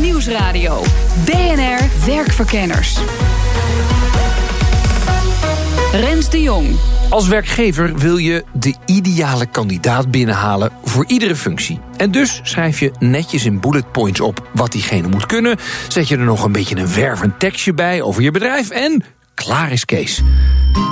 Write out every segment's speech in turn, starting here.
Nieuwsradio. BNR Werkverkenners. Rens de Jong. Als werkgever wil je de ideale kandidaat binnenhalen voor iedere functie. En dus schrijf je netjes in bullet points op wat diegene moet kunnen. Zet je er nog een beetje een wervend tekstje bij over je bedrijf en klaar is Kees.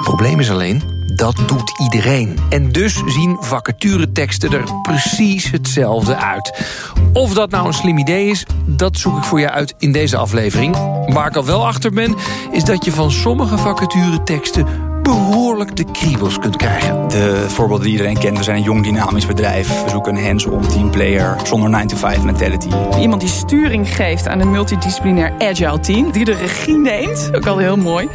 Probleem is alleen, dat doet iedereen. En dus zien vacatureteksten er precies hetzelfde uit. Of dat nou een slim idee is, dat zoek ik voor je uit in deze aflevering. Waar ik al wel achter ben, is dat je van sommige vacatureteksten behoorlijk de kriebels kunt krijgen. De voorbeelden die iedereen kent. We zijn een jong dynamisch bedrijf. We zoeken een hands-on teamplayer zonder 9-to-5 mentality. Iemand die sturing geeft aan een multidisciplinair agile team. Die de regie neemt. Ook al heel mooi.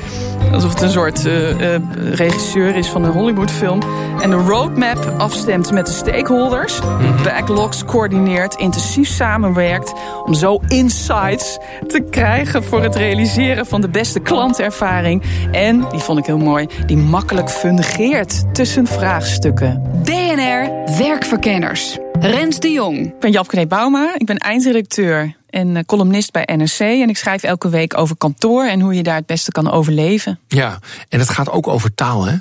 Alsof het een soort uh, uh, regisseur is van een Hollywoodfilm. En de roadmap afstemt met de stakeholders. Mm-hmm. Backlogs coördineert. Intensief samenwerkt. Om zo insights te krijgen voor het realiseren van de beste klantervaring. En, die vond ik heel mooi die makkelijk fungeert tussen vraagstukken. BNR Werkverkenners. Rens de Jong. Ik ben Japke Bauma, ik ben eindredacteur en eh, columnist bij NRC. En ik schrijf elke week over kantoor en hoe je daar het beste kan overleven. Ja, en het gaat ook over taal, hè?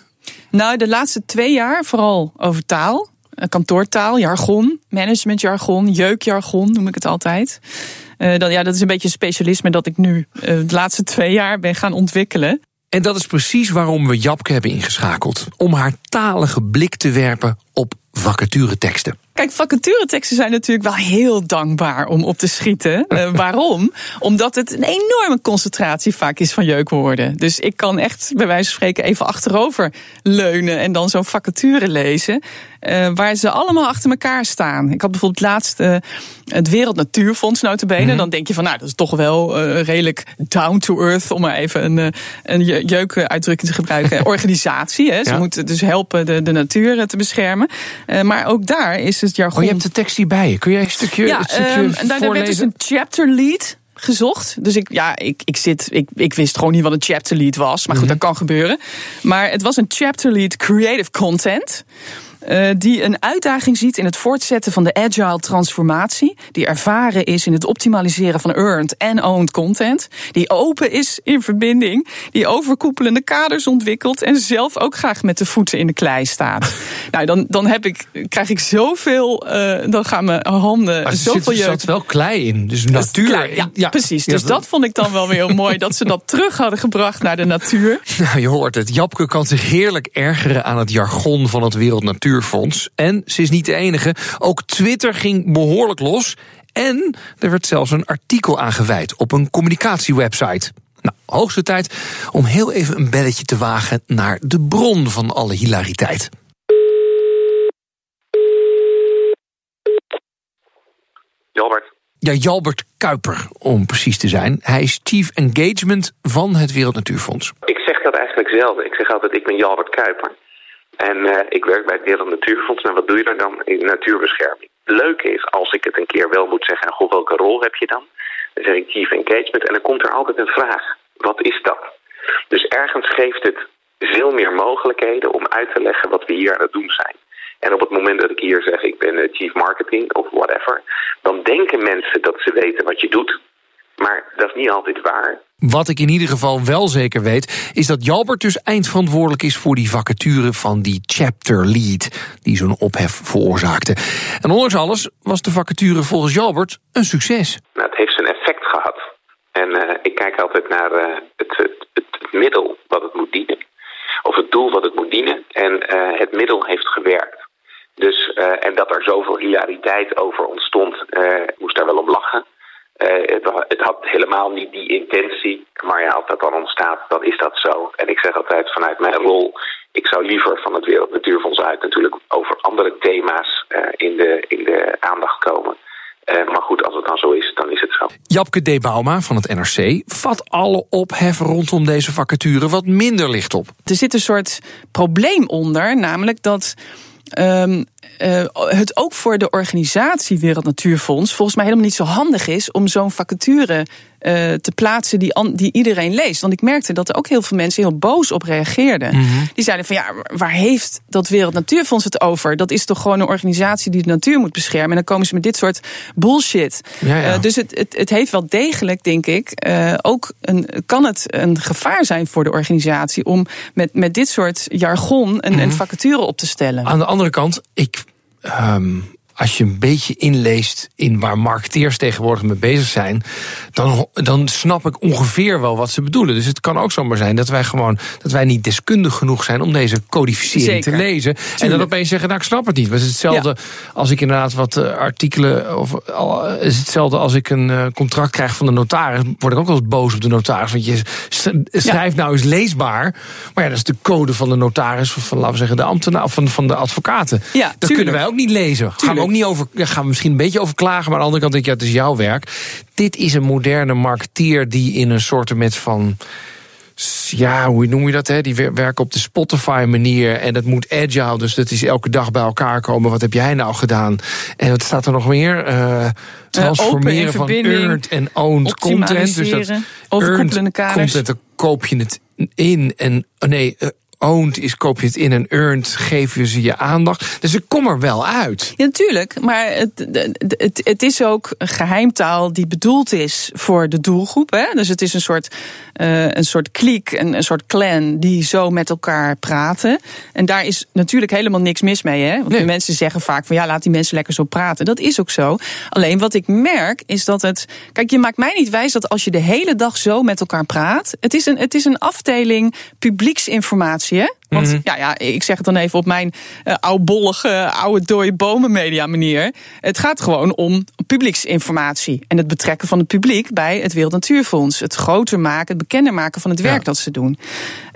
Nou, de laatste twee jaar vooral over taal. Eh, kantoortaal, jargon, managementjargon, jeukjargon noem ik het altijd. Uh, dan, ja, dat is een beetje een specialisme dat ik nu uh, de laatste twee jaar ben gaan ontwikkelen. En dat is precies waarom we Japke hebben ingeschakeld. Om haar talige blik te werpen op vacatureteksten. Kijk, vacatureteksten zijn natuurlijk wel heel dankbaar om op te schieten. Uh, waarom? Omdat het een enorme concentratie vaak is van jeukwoorden. Dus ik kan echt bij wijze van spreken even achterover leunen en dan zo'n vacature lezen. Uh, waar ze allemaal achter elkaar staan. Ik had bijvoorbeeld laatst uh, het Wereld Natuurfonds notabene. Mm -hmm. Dan denk je van, nou, dat is toch wel redelijk down to earth... om maar even een, een jeukuitdrukking te gebruiken. Organisatie, hè. Ze ja. moeten dus helpen de, de natuur te beschermen. Maar ook daar is het jargon... Oh, je hebt de tekst hierbij. Kun jij een stukje, ja, een stukje um, en daar werd dus een chapter lead gezocht. Dus ik, ja, ik, ik, zit, ik, ik wist gewoon niet wat een chapter lead was. Maar goed, mm -hmm. dat kan gebeuren. Maar het was een chapter lead creative content. Uh, die een uitdaging ziet in het voortzetten van de agile transformatie. Die ervaren is in het optimaliseren van earned en owned content. Die open is in verbinding. Die overkoepelende kaders ontwikkelt. En zelf ook graag met de voeten in de klei staat. nou, dan, dan heb ik, krijg ik zoveel. Uh, dan gaan mijn handen maar zoveel. Er zat wel klei in. Dus natuur. Klei, ja, ja, precies. Dus dat vond ik dan wel weer heel mooi. Dat ze dat terug hadden gebracht naar de natuur. Nou, je hoort het. Japke kan zich heerlijk ergeren aan het jargon van het Wereld Natuur. Natuurfonds. En ze is niet de enige. Ook Twitter ging behoorlijk los. En er werd zelfs een artikel aangeweid op een communicatiewebsite. Nou, hoogste tijd om heel even een belletje te wagen naar de bron van alle hilariteit. Jalbert. Ja, Jalbert Kuiper, om precies te zijn. Hij is Chief Engagement van het Wereld Natuurfonds. Ik zeg dat eigenlijk zelf. Ik zeg altijd, ik ben Jalbert Kuiper. En uh, ik werk bij het Wereld Natuurfonds. En wat doe je er dan? In natuurbescherming. Het leuke is, als ik het een keer wel moet zeggen... goh, welke rol heb je dan? Dan zeg ik Chief Engagement. En dan komt er altijd een vraag. Wat is dat? Dus ergens geeft het veel meer mogelijkheden om uit te leggen wat we hier aan het doen zijn. En op het moment dat ik hier zeg, ik ben Chief Marketing of whatever... dan denken mensen dat ze weten wat je doet. Maar dat is niet altijd waar. Wat ik in ieder geval wel zeker weet, is dat Jalbert dus eindverantwoordelijk is voor die vacature van die chapter lead, die zo'n ophef veroorzaakte. En ondanks alles was de vacature volgens Jalbert een succes. Nou, het heeft zijn effect gehad. En uh, ik kijk altijd naar uh, het, het, het, middel wat het moet dienen. Of het doel wat het moet dienen. En uh, het middel heeft gewerkt. Dus, en dat er zoveel hilariteit over ontstond, moest daar wel om lachen. Uh, het, het, had helemaal niet die intentie. Maar ja, als dat dan ontstaat, dan is dat zo. En ik zeg altijd vanuit mijn rol... ik zou liever van het Wereld Natuurfonds uit... natuurlijk over andere thema's uh, in, de, in de aandacht komen. Uh, maar goed, als het dan zo is, dan is het zo. Japke D. Bauma van het NRC vat alle ophef rondom deze vacature wat minder licht op. Er zit een soort probleem onder, namelijk dat um, uh, het ook voor de organisatie Wereld Natuurfonds volgens mij helemaal niet zo handig is om zo'n vacature uh, te plaatsen die, die iedereen leest. Want ik merkte dat er ook heel veel mensen heel boos op reageerden. Mm -hmm. Die zeiden van ja, waar heeft dat Wereld Natuurfonds het over? Dat is toch gewoon een organisatie die de natuur moet beschermen. En dan komen ze met dit soort bullshit. Ja, ja. Uh, dus het, het, het, heeft wel degelijk, denk ik, ook een, kan het een gevaar zijn voor de organisatie om met, met dit soort jargon een, mm -hmm. een vacature op te stellen. Aan de andere kant, ik. Um als je een beetje inleest in waar marketeers tegenwoordig mee bezig zijn, dan, dan snap ik ongeveer wel wat ze bedoelen. Dus het kan ook zomaar zijn dat wij gewoon dat wij niet deskundig genoeg zijn om deze codificering Zeker. te lezen. Tuurlijk. En dan opeens zeggen, nou ik snap het niet. Het is hetzelfde ja. als ik inderdaad wat uh, artikelen. Of uh, is hetzelfde als ik een uh, contract krijg van de notaris. Word ik ook wel eens boos op de notaris. Want je schrijft ja. nou eens leesbaar. Maar ja, dat is de code van de notaris, of van laten we zeggen, de ambtenaar of van, van de advocaten. Ja, dat tuurlijk. kunnen wij ook niet lezen. Gaan we ook niet over, daar gaan we misschien een beetje over klagen. Maar aan de andere kant denk ik, ja, het is jouw werk. Dit is een moderne marketeer die in een soort met van ja, hoe noem je dat? Hè? Die werken op de Spotify-manier en dat moet agile, dus dat is elke dag bij elkaar komen. Wat heb jij nou gedaan? En wat staat er nog meer? Uh, transformeren uh, van earned en owned content. Dus dat earned content, dan koop je het in en oh nee, uh, owned is, koop je het in en earned, geven ze je aandacht. Dus ik kom er wel uit. Ja, natuurlijk. Maar het, het, het is ook een geheimtaal die bedoeld is voor de doelgroep. Hè? Dus het is een soort, uh, een soort kliek, een, een soort clan die zo met elkaar praten. En daar is natuurlijk helemaal niks mis mee. Hè? Want nee. mensen zeggen vaak van ja, laat die mensen lekker zo praten. Dat is ook zo. Alleen wat ik merk is dat het. Kijk, je maakt mij niet wijs dat als je de hele dag zo met elkaar praat. Het is een, het is een afdeling publieksinformatie. Hè? Want mm -hmm. ja, ja, ik zeg het dan even op mijn uh, oudbollige, oude dode bomen media manier. Het gaat gewoon om publieksinformatie. En het betrekken van het publiek bij het Wereld Natuurfonds. Het groter maken, het bekender maken van het werk ja. dat ze doen.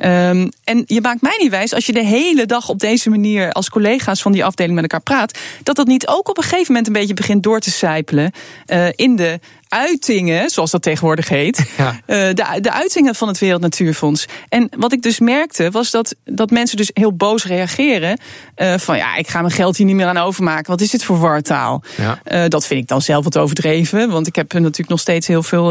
Um, en je maakt mij niet wijs, als je de hele dag op deze manier als collega's van die afdeling met elkaar praat, dat dat niet ook op een gegeven moment een beetje begint door te sijpelen uh, in de uitingen, zoals dat tegenwoordig heet. Ja. Uh, de, de uitingen van het Wereld Natuurfonds. En wat ik dus merkte, was dat, dat mensen dus heel boos reageren. Uh, van ja, ik ga mijn geld hier niet meer aan overmaken. Wat is dit voor wartaal? Ja. Uh, dat vind ik dan zelf wat overdreven. Want ik heb natuurlijk nog steeds heel veel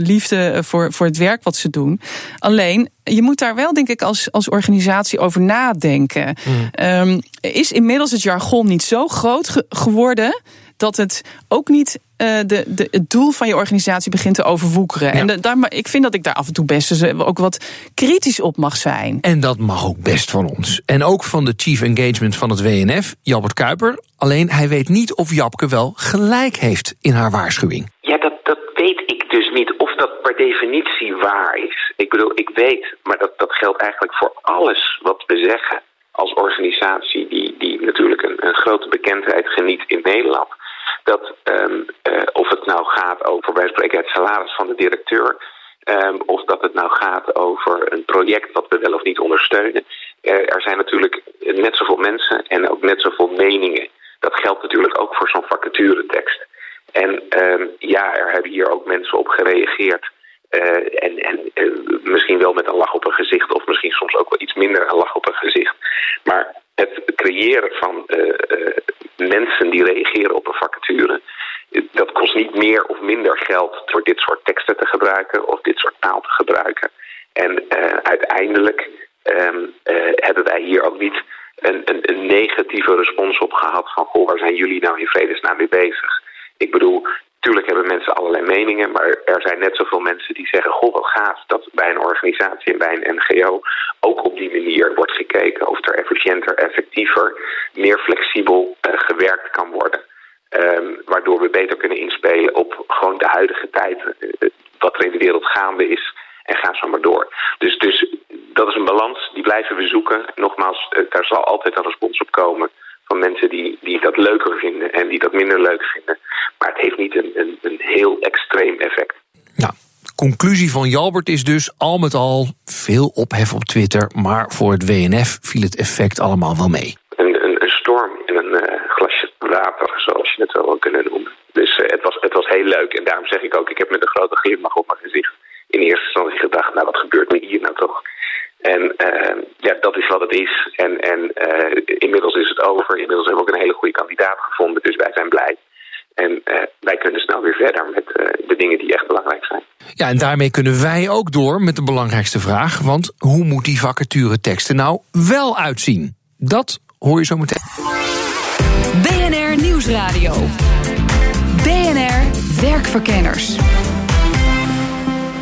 liefde voor, voor het werk wat ze doen. Alleen, je moet daar wel, denk ik, als, als organisatie over nadenken. Mm. Um, is inmiddels het jargon niet zo groot ge geworden dat het ook niet uh, de, de, het doel van je organisatie begint te overwoekeren. Ja. En de, daar, ik vind dat ik daar af en toe best ook wat kritisch op mag zijn. En dat mag ook best van ons. En ook van de chief engagement van het WNF, Jalbert Kuiper. Alleen hij weet niet of Japke wel gelijk heeft in haar waarschuwing. Ja, dat, dat weet ik dus niet. Of dat per definitie waar is. Ik bedoel, ik weet, maar dat, dat geldt eigenlijk voor alles wat we zeggen als organisatie die, die natuurlijk een, een grote bekendheid geniet in Nederland dat um, uh, of het nou gaat over, wij spreken het salaris van de directeur, um, of dat het nou gaat over een project wat we wel of niet ondersteunen. Er zijn natuurlijk net zoveel mensen en ook net zoveel meningen. Dat geldt natuurlijk ook voor zo'n vacaturetekst. En um, ja, er hebben hier ook mensen op gereageerd. Uh, en en uh, misschien wel met een lach op een gezicht, of misschien soms ook wel iets minder een lach op een gezicht. Maar het creëren van mensen die reageren op een vacature. Dat kost niet meer of minder geld door dit soort teksten te gebruiken of dit soort taal te gebruiken. En uh, uiteindelijk um, uh, hebben wij hier ook niet een, een, een, negatieve respons op gehad van goh, waar zijn jullie nou in vredesnaam mee bezig? Ik bedoel, Tuurlijk hebben mensen allerlei meningen, maar er zijn net zoveel mensen die zeggen: Goh, wat gaaf dat bij een organisatie en bij een NGO ook op die manier wordt gekeken of er efficiënter, effectiever, meer flexibel uh, gewerkt kan worden. Um, waardoor we beter kunnen inspelen op gewoon de huidige tijd, uh, wat er in de wereld gaande is. En ga zo maar door. Dus, dus dat is een balans, die blijven we zoeken. Nogmaals, daar zal altijd een respons op komen van mensen die, die dat leuker vinden en die dat minder leuk vinden. Maar het heeft niet een, een, een heel extreem effect. Nou, conclusie van Jalbert is dus al met al veel ophef op Twitter, maar voor het WNF viel het effect allemaal wel mee. Een, een, een storm in een uh, glasje water, zoals je het wel wil kunnen noemen. Dus het, was, het was heel leuk. En daarom zeg ik ook, ik heb met een grote glimlach op mijn gezicht in eerste instantie gedacht, nou wat gebeurt me hier nou toch? En uh, ja, dat is wat het is. En, en inmiddels is het over. Inmiddels hebben we ook een hele goede kandidaat gevonden. Dus wij zijn blij. En uh, wij kunnen snel weer verder met de dingen die echt belangrijk zijn. Ja, en daarmee kunnen wij ook door met de belangrijkste vraag. Want hoe moet die vacatureteksten nou wel uitzien? Dat hoor je zo meteen. BNR Nieuwsradio. BNR Werkverkenners.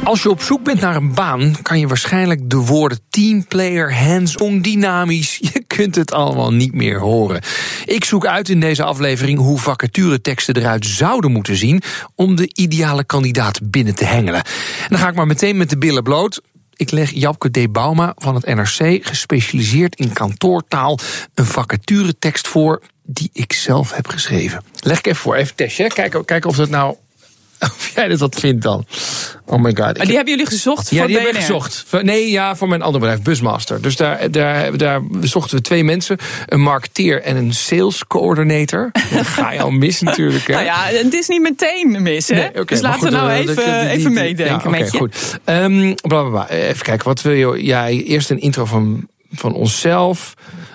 Als je op zoek bent naar een baan, kan je waarschijnlijk de woorden teamplayer, hands-on, dynamisch. Je kunt het allemaal niet meer horen. Ik zoek uit in deze aflevering hoe vacatureteksten eruit zouden moeten zien om de ideale kandidaat binnen te hengelen. En dan ga ik maar meteen met de billen bloot. Ik leg Japke D. Bauma van het NRC, gespecialiseerd in kantoortaal, een vacaturetekst voor die ik zelf heb geschreven. Leg ik even voor, even testje. Kijken, kijken of dat nou of jij dat wat vindt dan. Oh my god. Maar die hebben jullie gezocht ja, voor die BNR? hebben we gezocht. Nee, ja, voor mijn andere bedrijf, Busmaster. Dus daar, daar, daar zochten we twee mensen. Een marketeer en een sales coordinator. Dan ga je al mis natuurlijk. Hè? Nou ja, het is niet meteen mis, hè? Nee, dus laten goed, we nou eh, even, dat- die- even meedenken ja, met je. goed. Ehm, bla, bla, bla. Even kijken, wat wil je? Ja, eerst een intro van, van onszelf.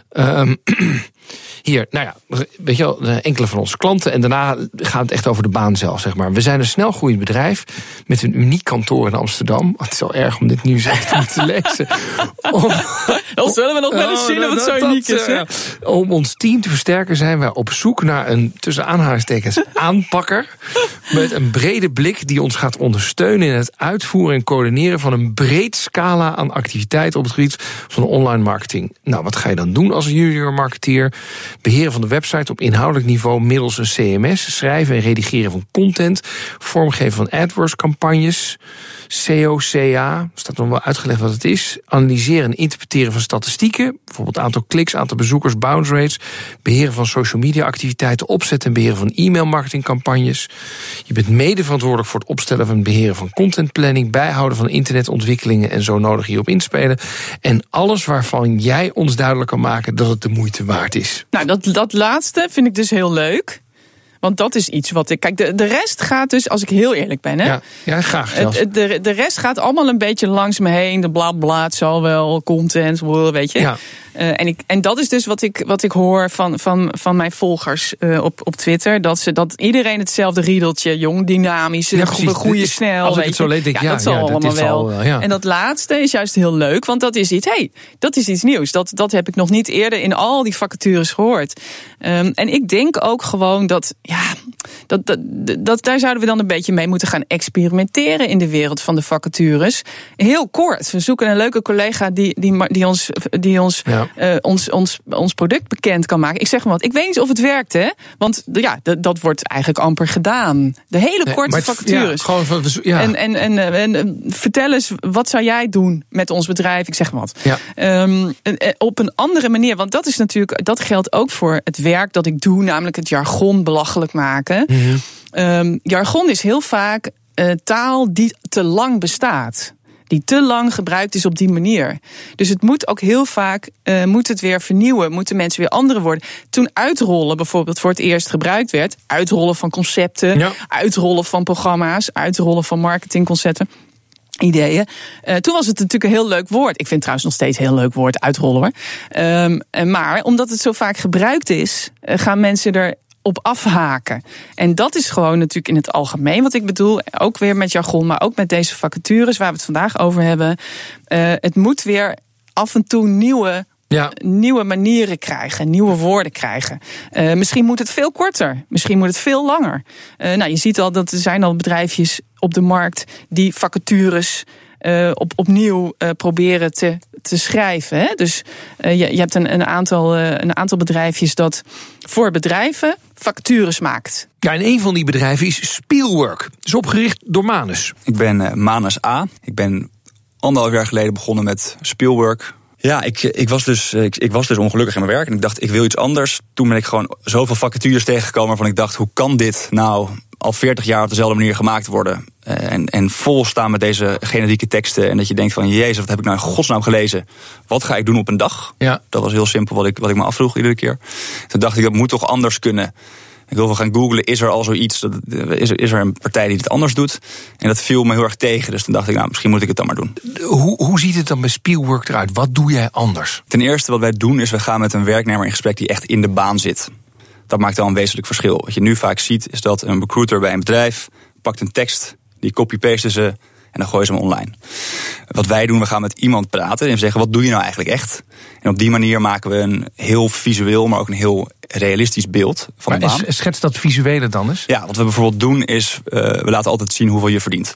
Ehm, hier, nou ja, weet je wel, enkele van onze klanten. En daarna gaat het echt over de baan zelf, zeg maar. We zijn een snel groeiend bedrijf met een uniek kantoor in Amsterdam. Het is wel erg om dit nieuws echt te moeten lezen. Om- Dat zullen we nog wel eens zien dat- zo uniek is, hè? eh, Om ons team te versterken zijn wij op zoek naar een, tussen aanhalingstekens, aanpakker. Met een brede blik die ons gaat ondersteunen in het uitvoeren en coördineren van een breed scala aan activiteiten op het gebied van online marketing. Nou, wat ga je dan doen als junior marketeer? Beheren van de website op inhoudelijk niveau middels een CMS, schrijven en redigeren van content, vormgeven van AdWords campagnes. COCA, staat nog wel uitgelegd wat het is. Analyseren en interpreteren van statistieken. Bijvoorbeeld aantal kliks, aantal bezoekers, bounce rates. Beheren van social media activiteiten. Opzetten en beheren van e-mail marketingcampagnes. Je bent mede verantwoordelijk voor het opstellen van beheren van contentplanning. Bijhouden van internetontwikkelingen en zo nodig hierop inspelen. En alles waarvan jij ons duidelijk kan maken dat het de moeite waard is. Nou, dat, dat laatste vind ik dus heel leuk. Want dat is iets wat ik. Kijk, de, de rest gaat dus, als ik heel eerlijk ben, hè. Ja, ja graag zelfs. de, de rest gaat allemaal een beetje langs me heen. De bla bla, het zal wel, content, weet je. Ja. Eh, en, ik, en dat is dus wat ik, wat ik hoor van, van, van mijn volgers eh, op, op Twitter. Dat, ze, dat iedereen hetzelfde riedeltje, jong, dynamisch, Ja, precies. Dit- snel. als ik weet het zo denk ik, ja, dat zal ja, allemaal wel. ja. En dat laatste is juist heel leuk, want dat is iets, hey, dat is iets nieuws. Dat, dat heb ik nog niet eerder in al die vacatures gehoord. Ehm, en ik denk ook gewoon dat, ja, dat, dat, dat, daar zouden we dan een beetje mee moeten gaan experimenteren in de wereld van de vacatures. Heel kort, we zoeken een leuke collega die, die, die, ons, die ons, Ja. eh, ons, ons, ons product bekend kan maken. Ik zeg maar wat, ik weet niet of het werkt, hè? Want ja, dat, dat wordt eigenlijk amper gedaan. De hele Nee, korte het- vacatures. Ja, gewoon ja. En, en, en, eh, en, eh, vertel eens, wat zou jij doen met ons bedrijf? Ik zeg maar wat. Ja. Ehm, op een andere manier, want dat is natuurlijk, dat geldt ook voor het werk dat ik doe, namelijk het jargon belachelijk maken. Mhm. Ehm, jargon is heel vaak eh, taal die te lang bestaat. Die te lang gebruikt is op die manier. Dus het moet ook heel vaak eh, moet het weer vernieuwen. Moeten mensen weer andere woorden. Toen uitrollen bijvoorbeeld voor het eerst gebruikt werd. Uitrollen van concepten. Ja. Uitrollen van programma's. Uitrollen van marketingconcepten ideeën. Eh, toen was het natuurlijk een heel leuk woord. Ik vind het trouwens nog steeds een heel leuk woord, uitrollen hoor. Ehm, eh, maar omdat het zo vaak gebruikt is, gaan mensen er op afhaken. En dat is gewoon natuurlijk in het algemeen wat ik bedoel. Ook weer met jargon, maar ook met deze vacatures waar we het vandaag over hebben. Eh, het moet weer af en toe nieuwe ja. nieuwe manieren krijgen, nieuwe woorden krijgen. Eh, misschien moet het veel korter, misschien moet het veel langer. Eh, nou, je ziet al dat er zijn al bedrijfjes op de markt die vacatures eh, op, opnieuw eh, proberen te, te schrijven. Hè? Dus eh, je, je hebt een, een, aantal, eh, een aantal bedrijfjes dat voor bedrijven vacatures maakt. Ja, en een van die bedrijven is Spielwork. Dat is opgericht door Manus. Ik ben Manus A. Ik ben anderhalf jaar geleden begonnen met Spielwork. Ja, ik, ik, was dus, ik, ik was dus ongelukkig in mijn werk en ik dacht, ik wil iets anders. Toen ben ik gewoon zoveel vacatures tegengekomen waarvan ik dacht, hoe kan dit nou al 40 jaar op dezelfde manier gemaakt worden? Eh, En, en vol staan met deze generieke teksten. En dat je denkt van, jezus, wat heb ik nou in godsnaam gelezen? Wat ga ik doen op een dag? Ja. Dat was heel simpel wat ik, wat ik me afvroeg iedere keer. Toen dacht ik, dat moet toch anders kunnen? Ik wil wel gaan googlen, is er al zoiets? Dat, is, er, is er een partij die het anders doet? En dat viel me heel erg tegen. Dus toen dacht ik, nou, misschien moet ik het dan maar doen. Hoe, hoe ziet het dan bij Spielwork eruit? Wat doe jij anders? Ten eerste wat wij doen is, we gaan met een werknemer in gesprek die echt in de baan zit. Dat maakt al een wezenlijk verschil. Wat je nu vaak ziet, is dat een recruiter bij een bedrijf pakt een tekst, die copy-paste ze en dan gooien ze hem online. Wat wij doen, we gaan met iemand praten en zeggen: wat doe je nou eigenlijk echt? En op die manier maken we een heel visueel, maar ook een heel realistisch beeld van maar de baan. Schets dat visuele dan eens? Ja, wat we bijvoorbeeld doen is, uh, we laten altijd zien hoeveel je verdient.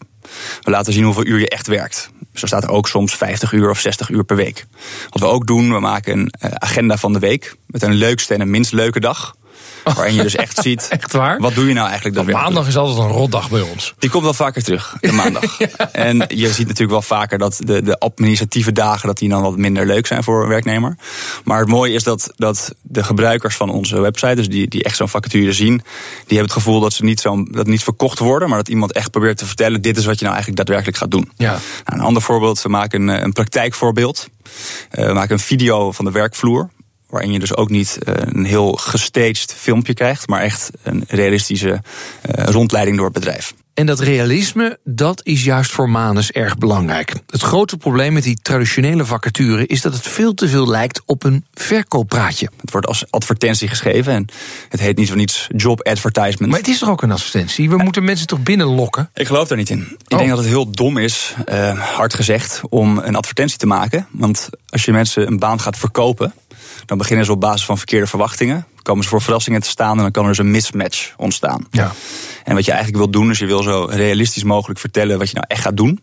We laten zien hoeveel uur je echt werkt. Zo staat er ook soms 50 uur of 60 uur per week. Wat we ook doen, we maken een uh, agenda van de week met een leukste en een minst leuke dag. Waarin je dus echt ziet. Echt waar? Wat doe je nou eigenlijk? Dat maandag is altijd een rotdag bij ons. Die komt wel vaker terug, de maandag. ja. En je ziet natuurlijk wel vaker dat de, de administratieve dagen dat die dan wat minder leuk zijn voor een werknemer. Maar het mooie is dat, dat de gebruikers van onze website, dus die, die echt zo'n vacature zien, die hebben het gevoel dat ze niet zo, dat niet verkocht worden, maar dat iemand echt probeert te vertellen: dit is wat je nou eigenlijk daadwerkelijk gaat doen. Ja. Nou, een ander voorbeeld, we maken een, een praktijkvoorbeeld. Uh, we maken een video van de werkvloer. Waarin je dus ook niet een heel gestaged filmpje krijgt, maar echt een realistische uh, rondleiding door het bedrijf. En dat realisme, dat is juist voor Manus erg belangrijk. Het grote probleem met die traditionele vacature is dat het veel te veel lijkt op een verkooppraatje. Het wordt als advertentie geschreven en het heet niet van iets job advertisement. Maar het is toch ook een advertentie? We moeten mensen toch binnenlokken? Ik geloof daar niet in. Ik oh. denk dat het heel dom is, uh, hard gezegd, om een advertentie te maken. Want als je mensen een baan gaat verkopen, dan beginnen ze op basis van verkeerde verwachtingen. Komen ze voor verrassingen te staan en dan kan er dus een mismatch ontstaan. Ja. En wat je eigenlijk wil doen, is je wil zo realistisch mogelijk vertellen wat je nou echt gaat doen.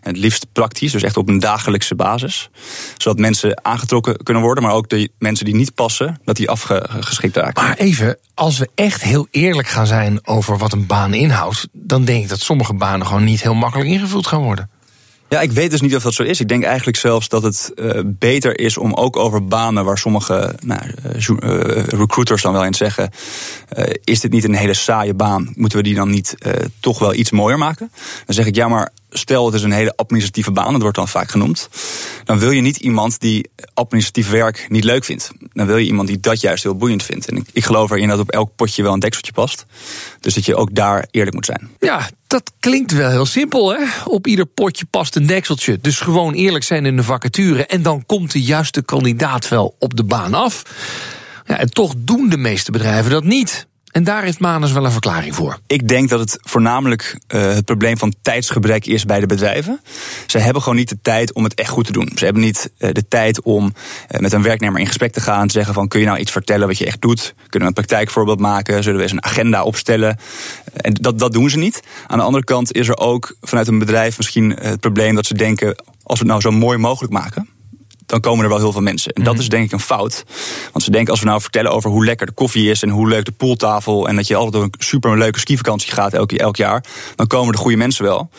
En het liefst praktisch, dus echt op een dagelijkse basis. Zodat mensen aangetrokken kunnen worden, maar ook de mensen die niet passen, dat die afgeschikt raken. Maar even, als we echt heel eerlijk gaan zijn over wat een baan inhoudt, dan denk ik dat sommige banen gewoon niet heel makkelijk ingevuld gaan worden. Ja, ik weet dus niet of dat zo is. Ik denk eigenlijk zelfs dat het uh, beter is om ook over banen waar sommige nou, uh, recruiters dan wel eens zeggen: is dit niet een hele saaie baan? Moeten we die dan niet toch wel iets mooier maken? Dan zeg ik ja, maar stel het is een hele administratieve baan, dat wordt dan vaak genoemd. Dan wil je niet iemand die administratief werk niet leuk vindt. Dan wil je iemand die dat juist heel boeiend vindt. En ik, ik geloof erin dat op elk potje wel een dekseltje past. Dus dat je ook daar eerlijk moet zijn. Ja, dat klinkt wel heel simpel, hè? Op ieder potje past een dekseltje. Dus gewoon eerlijk zijn in de vacature. En dan komt de juiste kandidaat wel op de baan af. Ja, en toch doen de meeste bedrijven dat niet. En daar heeft Manus wel een verklaring voor. Ik denk dat het voornamelijk uh, het probleem van tijdsgebrek is bij de bedrijven. Ze hebben gewoon niet de tijd om het echt goed te doen. Ze hebben niet uh, de tijd om uh, met een werknemer in gesprek te gaan en te zeggen van kun je nou iets vertellen wat je echt doet? Kunnen we een praktijkvoorbeeld maken? Zullen we eens een agenda opstellen? En dat, dat doen ze niet. Aan de andere kant is er ook vanuit een bedrijf misschien het probleem dat ze denken als we het nou zo mooi mogelijk maken dan komen er wel heel veel mensen. En dat is denk ik een fout. Want ze denken als we nou vertellen over hoe lekker de koffie is en hoe leuk de pooltafel en dat je altijd door een super leuke skivakantie gaat elk, elk jaar, dan komen de goede mensen wel.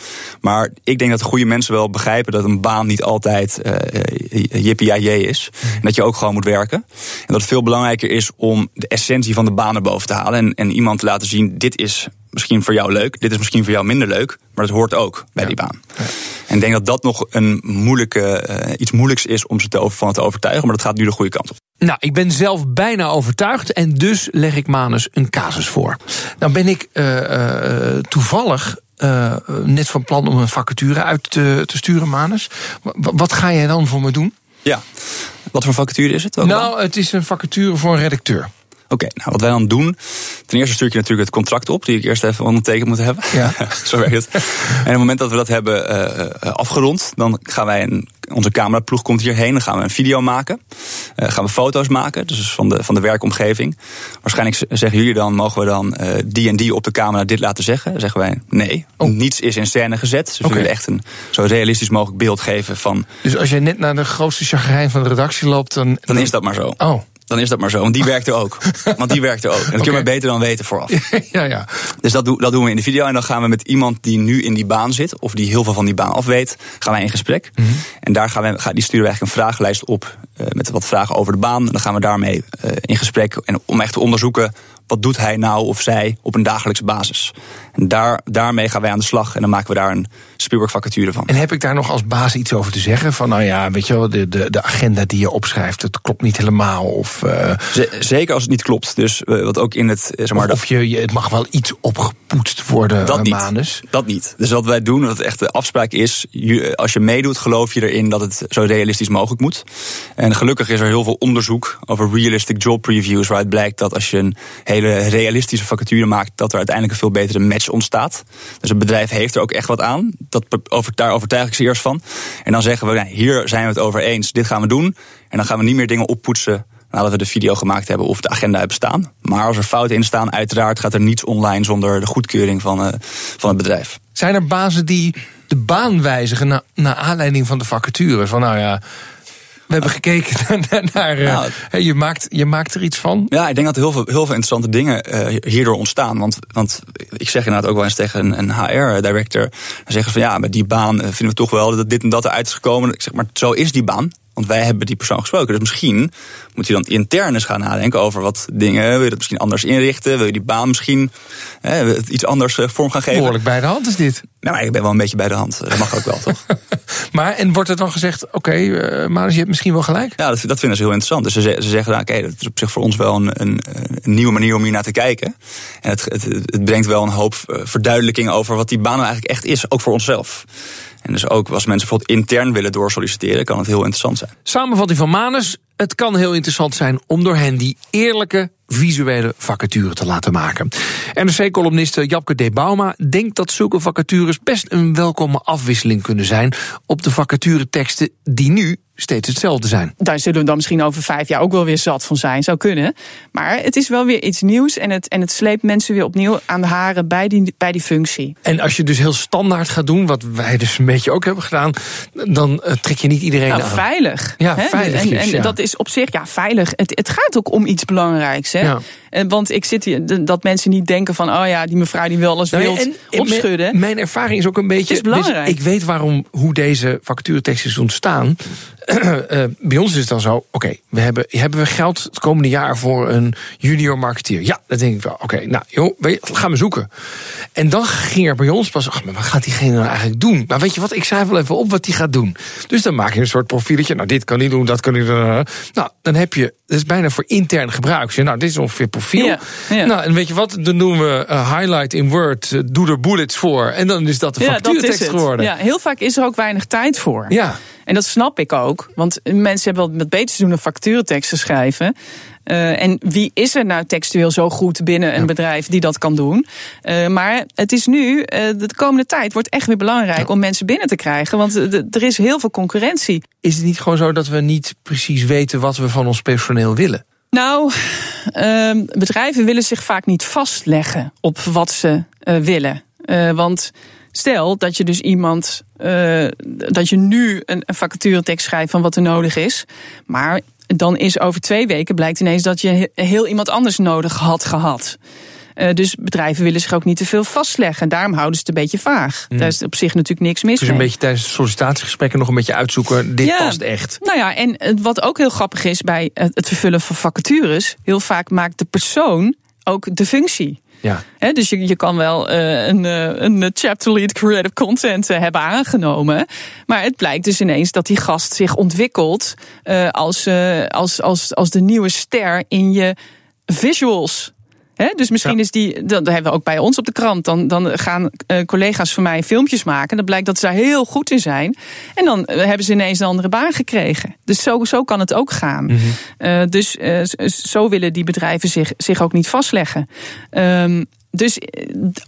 Maar ik denk dat de goede mensen wel begrijpen dat een baan niet altijd uh, jippie is. En dat je ook gewoon moet werken. En dat het veel belangrijker is om de essentie van de baan boven te halen en, en iemand te laten zien: dit is misschien voor jou leuk, dit is misschien voor jou minder leuk, maar dat hoort ook bij ja. die baan. Ja. En ik denk dat dat nog een moeilijke, uh, iets moeilijks is om ze te over, van te overtuigen, maar dat gaat nu de goede kant op. Nou, ik ben zelf bijna overtuigd en dus leg ik Manus een casus voor. Dan ben ik uh, uh, toevallig uh, net van plan om een vacature uit te, te sturen, Manus. Wat ga jij dan voor me doen? Ja, wat voor vacature is het? Ook nou, dan? het is een vacature voor een redacteur. Oké, okay, nou wat wij dan doen. Ten eerste stuur je natuurlijk het contract op, die ik eerst even ondertekend moet hebben. Ja. Zo werkt het. En op het moment dat we dat hebben uh, afgerond, dan gaan wij een, onze cameraploeg komt hierheen. Dan gaan we een video maken. Uh, gaan we foto's maken, dus van de, van de werkomgeving. Waarschijnlijk zeggen jullie dan, mogen we dan uh, die en die op de camera dit laten zeggen? Dan zeggen wij nee. Oh. Niets is in scène gezet. Dus okay. we willen echt een zo realistisch mogelijk beeld geven van. Dus als jij net naar de grootste chagrijn van de redactie loopt, dan. Dan, dan is dat maar zo. Oh dan is dat maar zo. Want die werkt er ook. Want die werkt er ook. En dat okay. kun je maar beter dan weten vooraf. ja, ja. Dus dat, doen, dat doen we in de video. En dan gaan we met iemand die nu in die baan zit, of die heel veel van die baan af weet, gaan wij in gesprek. Mm -hmm. En daar gaan we, die sturen we eigenlijk een vragenlijst op uh, met wat vragen over de baan. En dan gaan we daarmee uh, in gesprek. En om echt te onderzoeken wat doet hij nou of zij op een dagelijkse basis. En daar, daarmee gaan wij aan de slag en dan maken we daar een Spielberg vacature van. En heb ik daar nog als baas iets over te zeggen? Van nou ja, weet je wel, de, de, de agenda die je opschrijft, het klopt niet helemaal. Of, uh... Zeker als het niet klopt. Dus uh, wat ook in het. Zeg maar, of, of je, je, het mag wel iets opgepoetst worden, dat Manus. Niet, dat niet. Dus wat wij doen, wat echt de afspraak is, je, als je meedoet, geloof je erin dat het zo realistisch mogelijk moet. En gelukkig is er heel veel onderzoek over realistic job previews, waaruit blijkt dat als je een hele realistische vacature maakt, dat er uiteindelijk een veel betere match ontstaat. Dus het bedrijf heeft er ook echt wat aan. Dat, over, daar overtuig ik ze eerst van. En dan zeggen we, nou, hier zijn we het over eens, dit gaan we doen. En dan gaan we niet meer dingen oppoetsen nadat we de video gemaakt hebben of de agenda hebben staan. Maar als er fouten in staan, uiteraard gaat er niets online zonder de goedkeuring van, uh, van het bedrijf. Zijn er bazen die de baan wijzigen na, naar aanleiding van de vacature? Van nou ja, we hebben gekeken naar. naar nou, uh, je, maakt, je maakt er iets van. Ja, ik denk dat er heel veel, heel veel interessante dingen uh, hierdoor ontstaan. Want, want ik zeg inderdaad ook wel eens tegen een, een HR-director. Dan zeggen ze van ja, met die baan vinden we toch wel dat dit en dat eruit is gekomen. Ik zeg maar, zo is die baan. Want wij hebben die persoon gesproken. Dus misschien moet je dan intern eens gaan nadenken over wat dingen. Wil je dat misschien anders inrichten? Wil je die baan misschien hè, iets anders vorm gaan geven? Behoorlijk bij de hand is dit. Nou, ik ben wel een beetje bij de hand. Dat mag ook wel, toch? maar en wordt er dan gezegd: oké, okay, uh, maar je hebt misschien wel gelijk? Ja, dat, dat vinden ze heel interessant. Dus ze, ze zeggen: nou, oké, okay, dat is op zich voor ons wel een, een, een, nieuwe manier om hier naar te kijken. En het, het, het brengt wel een hoop verduidelijking over wat die baan nou eigenlijk echt is, ook voor onszelf. En dus ook als mensen bijvoorbeeld intern willen doorsolliciteren, kan het heel interessant zijn. Samenvatting van Manus. Het kan heel interessant zijn om door hen die eerlijke visuele vacature te laten maken. NRC-columniste Japke D. Bauma denkt dat zulke vacatures best een welkome afwisseling kunnen zijn op de vacatureteksten die nu steeds hetzelfde zijn. Daar zullen we dan misschien over vijf jaar ook wel weer zat van zijn, zou kunnen. Maar het is wel weer iets nieuws en het, en het sleept mensen weer opnieuw aan de haren bij die, bij die functie. En als je dus heel standaard gaat doen, wat wij dus een beetje ook hebben gedaan, dan uh, trek je niet iedereen nou, aan. Veilig. Ja, veilig. En, en ja. dat is op zich, ja, veilig. Het, het gaat ook om iets belangrijks. Hè? Ja. Want ik zit hier, dat mensen niet denken van, oh ja, die mevrouw die wel alles Nou wilt en- en opschudden. Mijn, mijn ervaring is ook een beetje. is belangrijk. dus ik weet waarom hoe deze vacatureteksten is ontstaan. Eh, bij ons is het dan zo: oké, we hebben, hebben we geld het komende jaar voor een junior marketeer? Ja, dat denk ik wel. Oké, nou, joh, je, gaan we zoeken. En dan ging er bij ons pas, ach, maar wat gaat diegene nou eigenlijk doen? Maar weet je wat, ik schrijf wel even op wat die gaat doen. Dus dan maak je een soort profieletje. Nou, dit kan hij doen, dat kan hij doen. Nou, dan heb je, dat is bijna voor intern gebruik. Nou, dit is ongeveer profiel. Ja, ja. Nou, en weet je wat, dan doen we eh, highlight in Word, eh, doe er bullets voor. En dan is dat de ja, geworden. Ja, heel vaak is er ook weinig tijd voor. ja. En dat snap ik ook. Want mensen hebben wel met beter te doen dan vacatureteksten schrijven. Eh, en wie is er nou textueel zo goed binnen een bedrijf die dat kan doen? Eh, maar het is nu, eh, de komende tijd wordt echt weer belangrijk om mensen binnen te krijgen. Want er is heel veel concurrentie. Is het niet gewoon zo dat we niet precies weten wat we van ons personeel willen? Nou, ehm, bedrijven willen zich vaak niet vastleggen op wat ze willen. Want stel dat je dus iemand, eh, dat je nu een, een vacaturetekst schrijft van wat er nodig is, maar dan is over twee weken blijkt ineens dat je he- heel iemand anders nodig had gehad. Eh, dus bedrijven willen zich ook niet te veel vastleggen. Daarom houden ze het een beetje vaag. Daar is op zich natuurlijk niks mis Dus mee. een beetje tijdens de sollicitatiegesprekken nog een beetje uitzoeken. Dit Ja. past echt. Nou ja, en wat ook heel grappig is bij het vervullen van vacatures, heel vaak maakt de persoon ook de functie. Ja. Dus je, je kan wel eh, een, eh, een chapter lead creative content eh, hebben aangenomen. Maar het blijkt dus ineens dat die gast zich ontwikkelt eh, als, eh, als, als, als de nieuwe ster in je visuals. Dus misschien Ja. is die, dat hebben we ook bij ons op de krant. Dan, dan gaan eh, collega's van mij filmpjes maken. Dan blijkt dat ze daar heel goed in zijn. En dan eh, hebben ze ineens een andere baan gekregen. Dus zo, zo kan het ook gaan. Dus eh, z- zo willen die bedrijven zich, zich ook niet vastleggen. Ehm, dus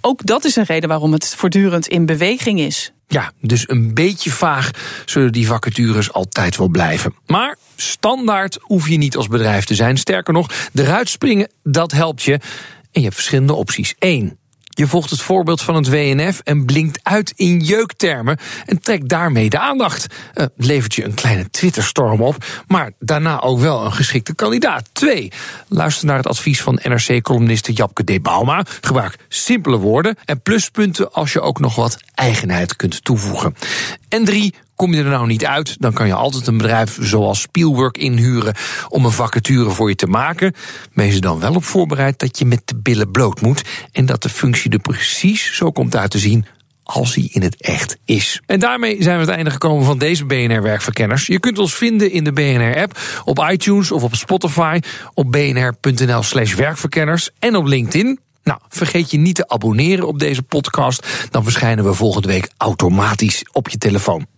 ook dat is een reden waarom het voortdurend in beweging is. Ja, dus een beetje vaag zullen die vacatures altijd wel blijven. Maar standaard hoef je niet als bedrijf te zijn. Sterker nog, eruit springen, dat helpt je. En je hebt verschillende opties. Eén. Je volgt het voorbeeld van het WNF en blinkt uit in jeuktermen en trekt daarmee de aandacht. Eh, levert je een kleine Twitterstorm op, maar daarna ook wel een geschikte kandidaat. Twee, luister naar het advies van NRC-columniste Japke D. Bauma. Gebruik simpele woorden en pluspunten als je ook nog wat eigenheid kunt toevoegen. En drie, kom je er nou niet uit, dan kan je altijd een bedrijf zoals Spielberg inhuren om een vacature voor je te maken. Wees er dan wel op voorbereid dat je met de billen bloot moet en dat de functie er precies zo komt uit te zien als hij in het echt is. En daarmee zijn we het einde gekomen van deze BNR-werkverkenners. Je kunt ons vinden in de BNR-app, op iTunes of op Spotify, op bnr.nl slash werkverkenners en op LinkedIn. Nou, vergeet je niet te abonneren op deze podcast. Dan verschijnen we volgende week automatisch op je telefoon.